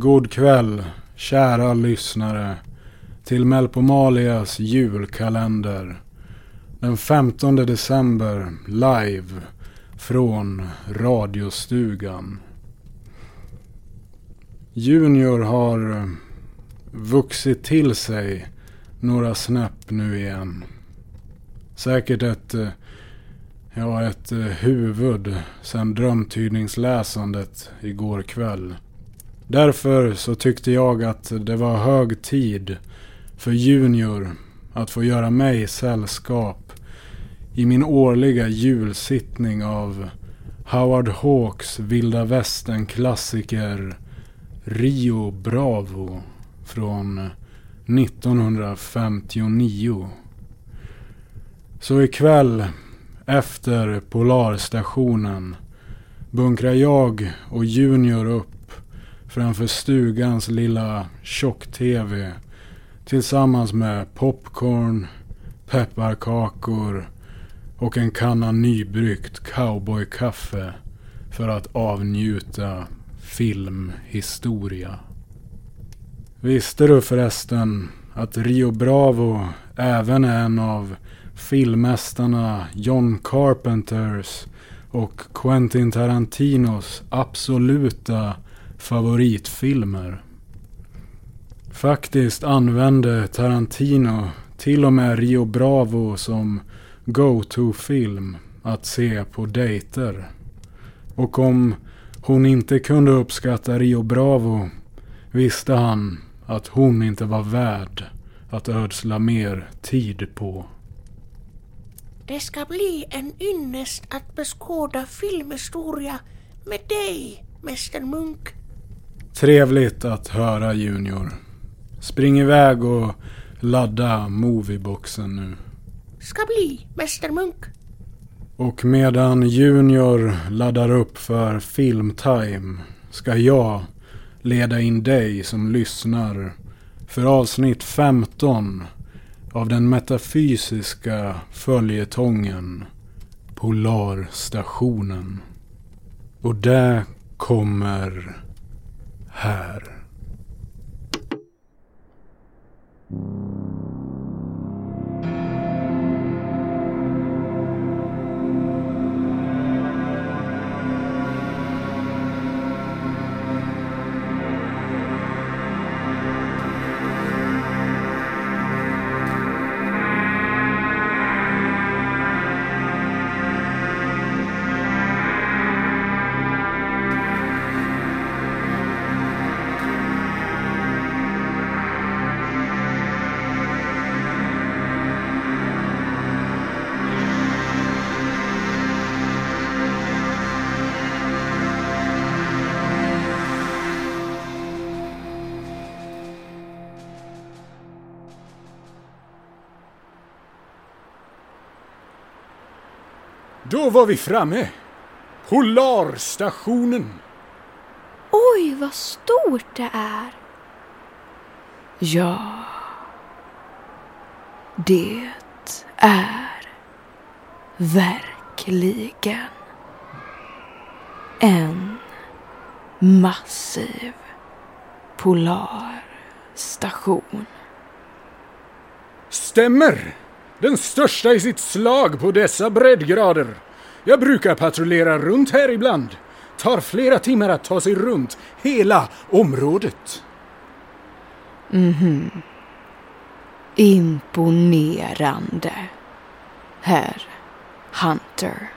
God kväll, kära lyssnare, till Melpomalias julkalender. Den 15 december, live från radiostugan. Junior har eh, vuxit till sig några snäpp nu igen. Säkert ett, eh, ja, ett eh, huvud sedan drömtydningsläsandet igår kväll. Därför så tyckte jag att det var hög tid för Junior att få göra mig sällskap i min årliga julsittning av Howard Hawks vilda västern-klassiker Rio Bravo från 1959. Så ikväll efter Polarstationen bunkrar jag och Junior upp framför stugans lilla tjock-tv tillsammans med popcorn, pepparkakor och en kanna nybryggt cowboykaffe för att avnjuta filmhistoria. Visste du förresten att Rio Bravo även är en av filmmästarna John Carpenters och Quentin Tarantinos absoluta favoritfilmer. Faktiskt använde Tarantino till och med Rio Bravo som go-to-film att se på dejter. Och om hon inte kunde uppskatta Rio Bravo visste han att hon inte var värd att ödsla mer tid på. Det ska bli en ynnest att beskåda filmhistoria med dig, Mäster Munk. Trevligt att höra Junior. Spring iväg och ladda movieboxen nu. Ska bli, Mäster Munk. Och medan Junior laddar upp för filmtime ska jag leda in dig som lyssnar för avsnitt 15 av den metafysiska följetongen Polarstationen. Och det kommer här. Då var vi framme. Polarstationen. Oj, vad stort det är. Ja, det är verkligen en massiv polarstation. Stämmer. Den största i sitt slag på dessa breddgrader. Jag brukar patrullera runt här ibland. Tar flera timmar att ta sig runt hela området. Mhm. Imponerande. Herr Hunter.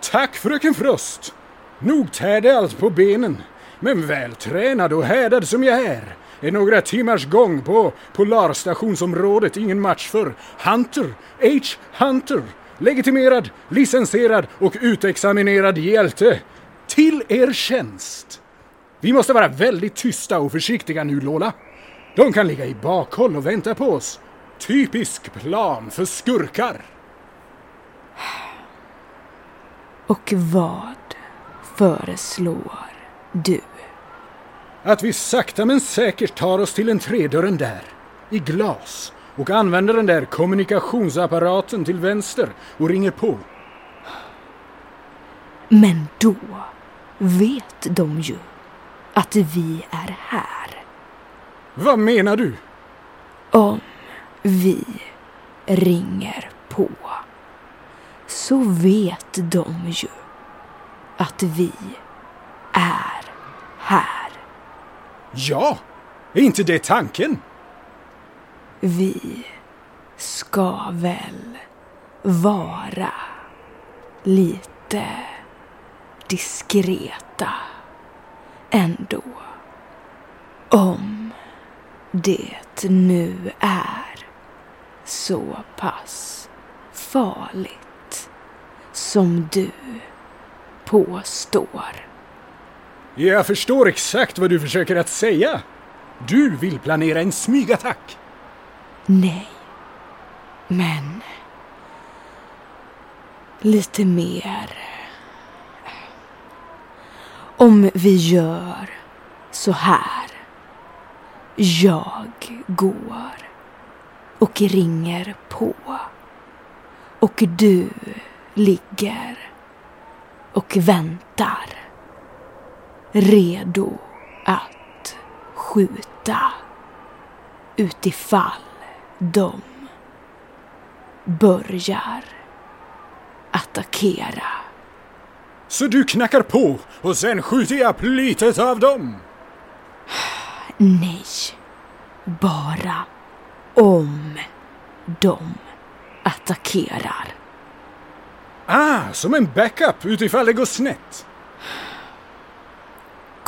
Tack fröken Frost. Nog tär det allt på benen. Men vältränad och härdad som jag är är några timmars gång på Polarstationsområdet ingen match för Hunter H. Hunter, legitimerad, licensierad och utexaminerad hjälte. Till er tjänst! Vi måste vara väldigt tysta och försiktiga nu, Lola. De kan ligga i bakhåll och vänta på oss. Typisk plan för skurkar. Och vad föreslår du? Att vi sakta men säkert tar oss till en tredörren där, i glas, och använder den där kommunikationsapparaten till vänster och ringer på. Men då vet de ju att vi är här. Vad menar du? Om vi ringer på så vet de ju att vi är här. Ja, är inte det tanken? Vi ska väl vara lite diskreta ändå. Om det nu är så pass farligt som du påstår. Jag förstår exakt vad du försöker att säga. Du vill planera en smygattack. Nej. Men... Lite mer. Om vi gör så här. Jag går och ringer på. Och du ligger och väntar. Redo att skjuta utifall de börjar attackera. Så du knackar på och sen skjuter jag plytet av dem? Nej, bara om de attackerar. Ah, som en backup utifall det går snett.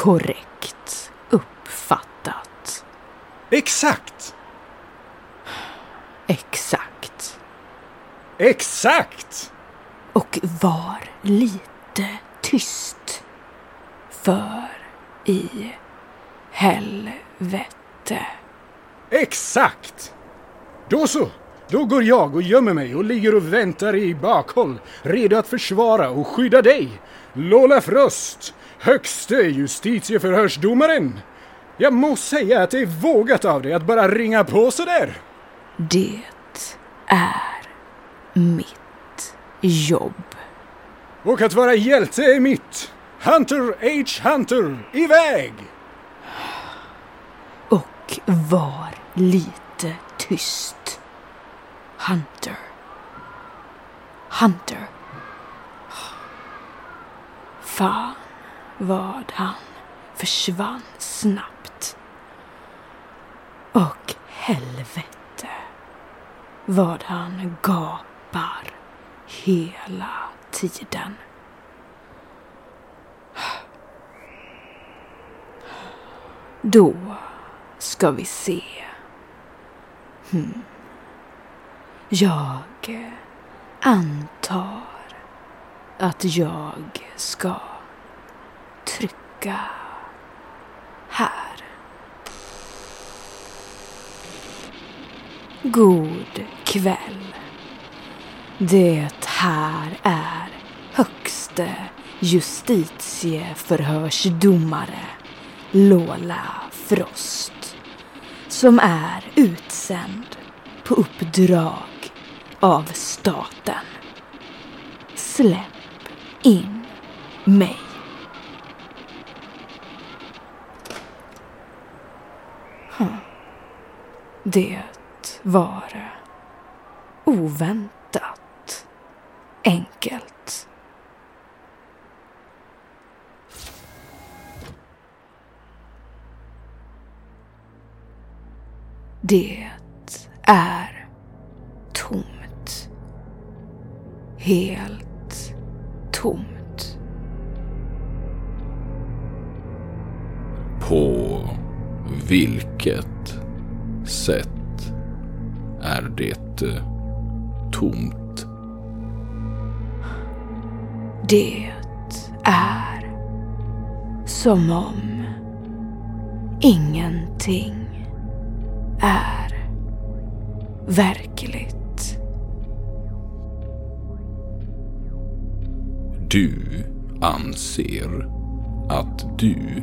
Korrekt uppfattat. Exakt! Exakt. Exakt! Och var lite tyst. För i helvete. Exakt! Då så. Då går jag och gömmer mig och ligger och väntar i bakhåll, redo att försvara och skydda dig. Lola Frost, högste justitieförhörsdomaren. Jag må säga att det är vågat av dig att bara ringa på sådär. Det är mitt jobb. Och att vara hjälte är mitt. Hunter H. Hunter, iväg! Och var lite tyst. Hunter. Hunter. Fan vad han försvann snabbt. Och helvete vad han gapar hela tiden. Då ska vi se. Hmm. Jag antar att jag ska trycka här. God kväll. Det här är högste justitieförhörsdomare Lola Frost som är utsänd på uppdrag av staten. Släpp in mig. Det var oväntat enkelt. Det är tomt. Helt tomt. På vilket sätt är det eh, tomt? Det är som om ingenting är verkligt. Du anser att du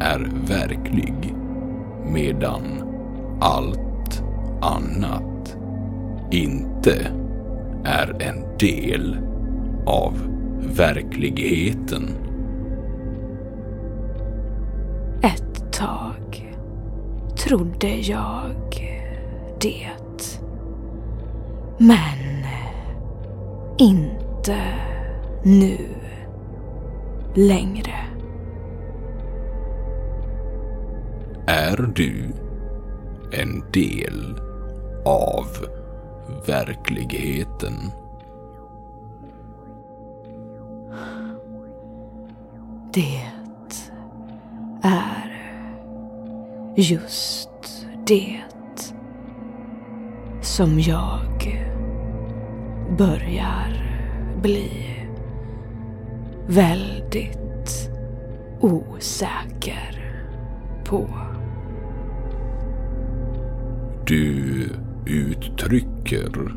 är verklig medan allt annat inte är en del av verkligheten. tag trodde jag det. Men inte nu längre. Är du en del av verkligheten? Det är just det som jag börjar bli väldigt osäker på. Du uttrycker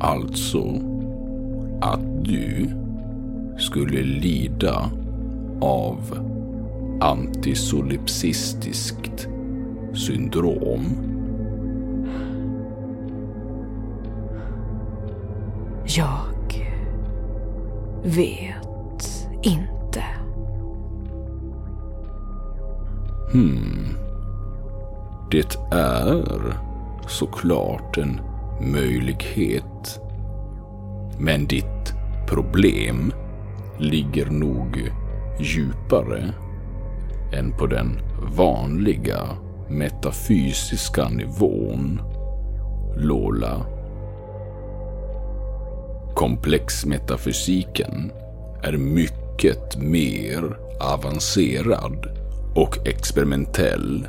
alltså att du skulle lida av antisolipsistiskt syndrom. Jag vet inte. Hmm. Det är såklart en möjlighet. Men ditt problem ligger nog djupare än på den vanliga metafysiska nivån, Lola. Komplexmetafysiken är mycket mer avancerad och experimentell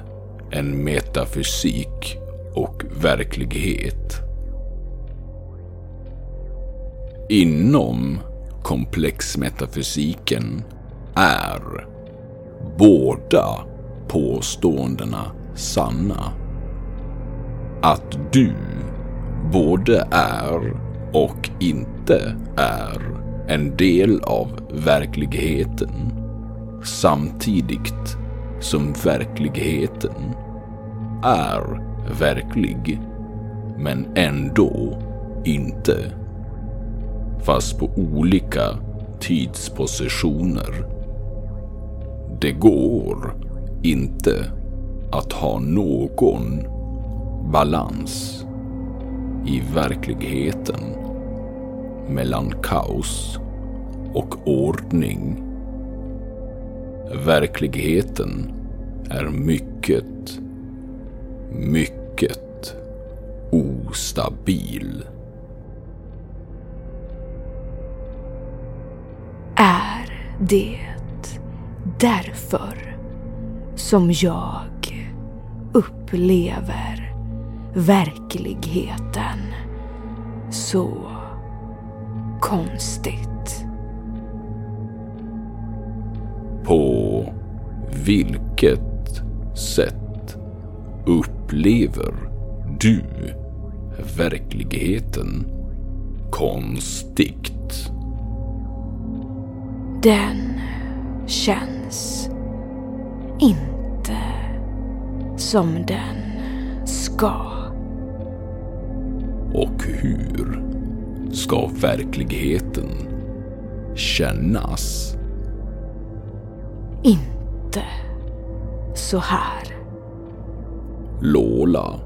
än metafysik och verklighet. Inom komplexmetafysiken är båda påståendena sanna. Att du både är och inte är en del av verkligheten samtidigt som verkligheten är verklig men ändå inte. Fast på olika tidspositioner. Det går inte att ha någon balans i verkligheten mellan kaos och ordning. Verkligheten är mycket, mycket ostabil. Är det därför som jag upplever verkligheten så konstigt? På vilket sätt upplever du verkligheten konstigt? Den känns inte som den ska. Och hur ska verkligheten kännas? Inte så här. Lola.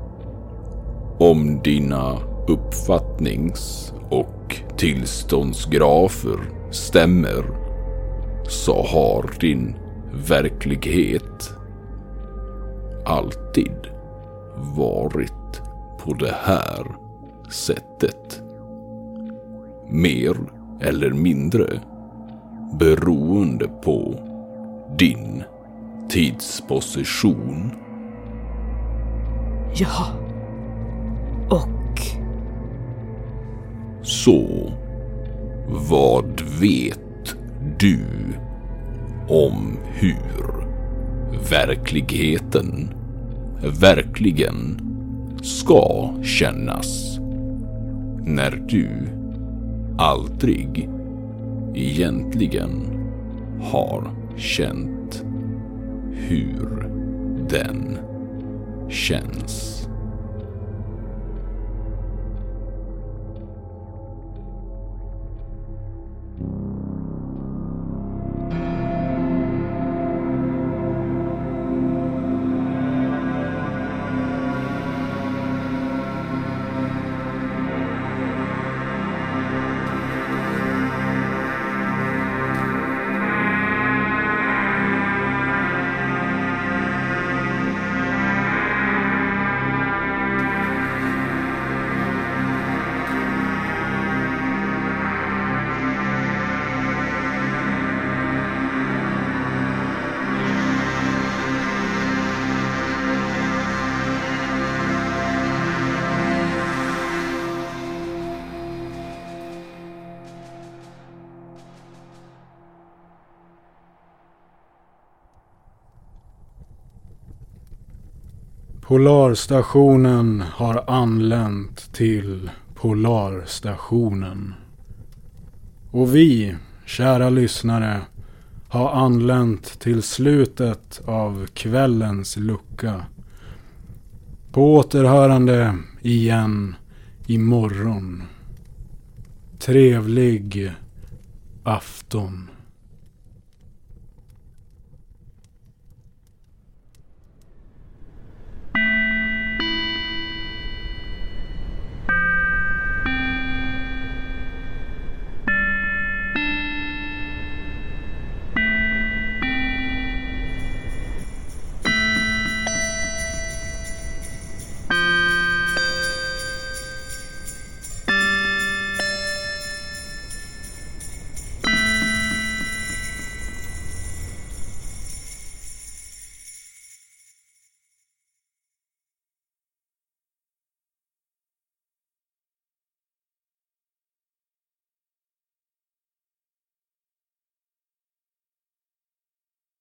Om dina uppfattnings och tillståndsgrafer stämmer så har din verklighet alltid varit på det här sättet. Mer eller mindre beroende på din tidsposition. Ja. Och Så, vad vet du om hur verkligheten verkligen ska kännas när du aldrig egentligen har känt hur den känns. Polarstationen har anlänt till Polarstationen. Och vi, kära lyssnare, har anlänt till slutet av kvällens lucka. På återhörande igen imorgon. Trevlig afton.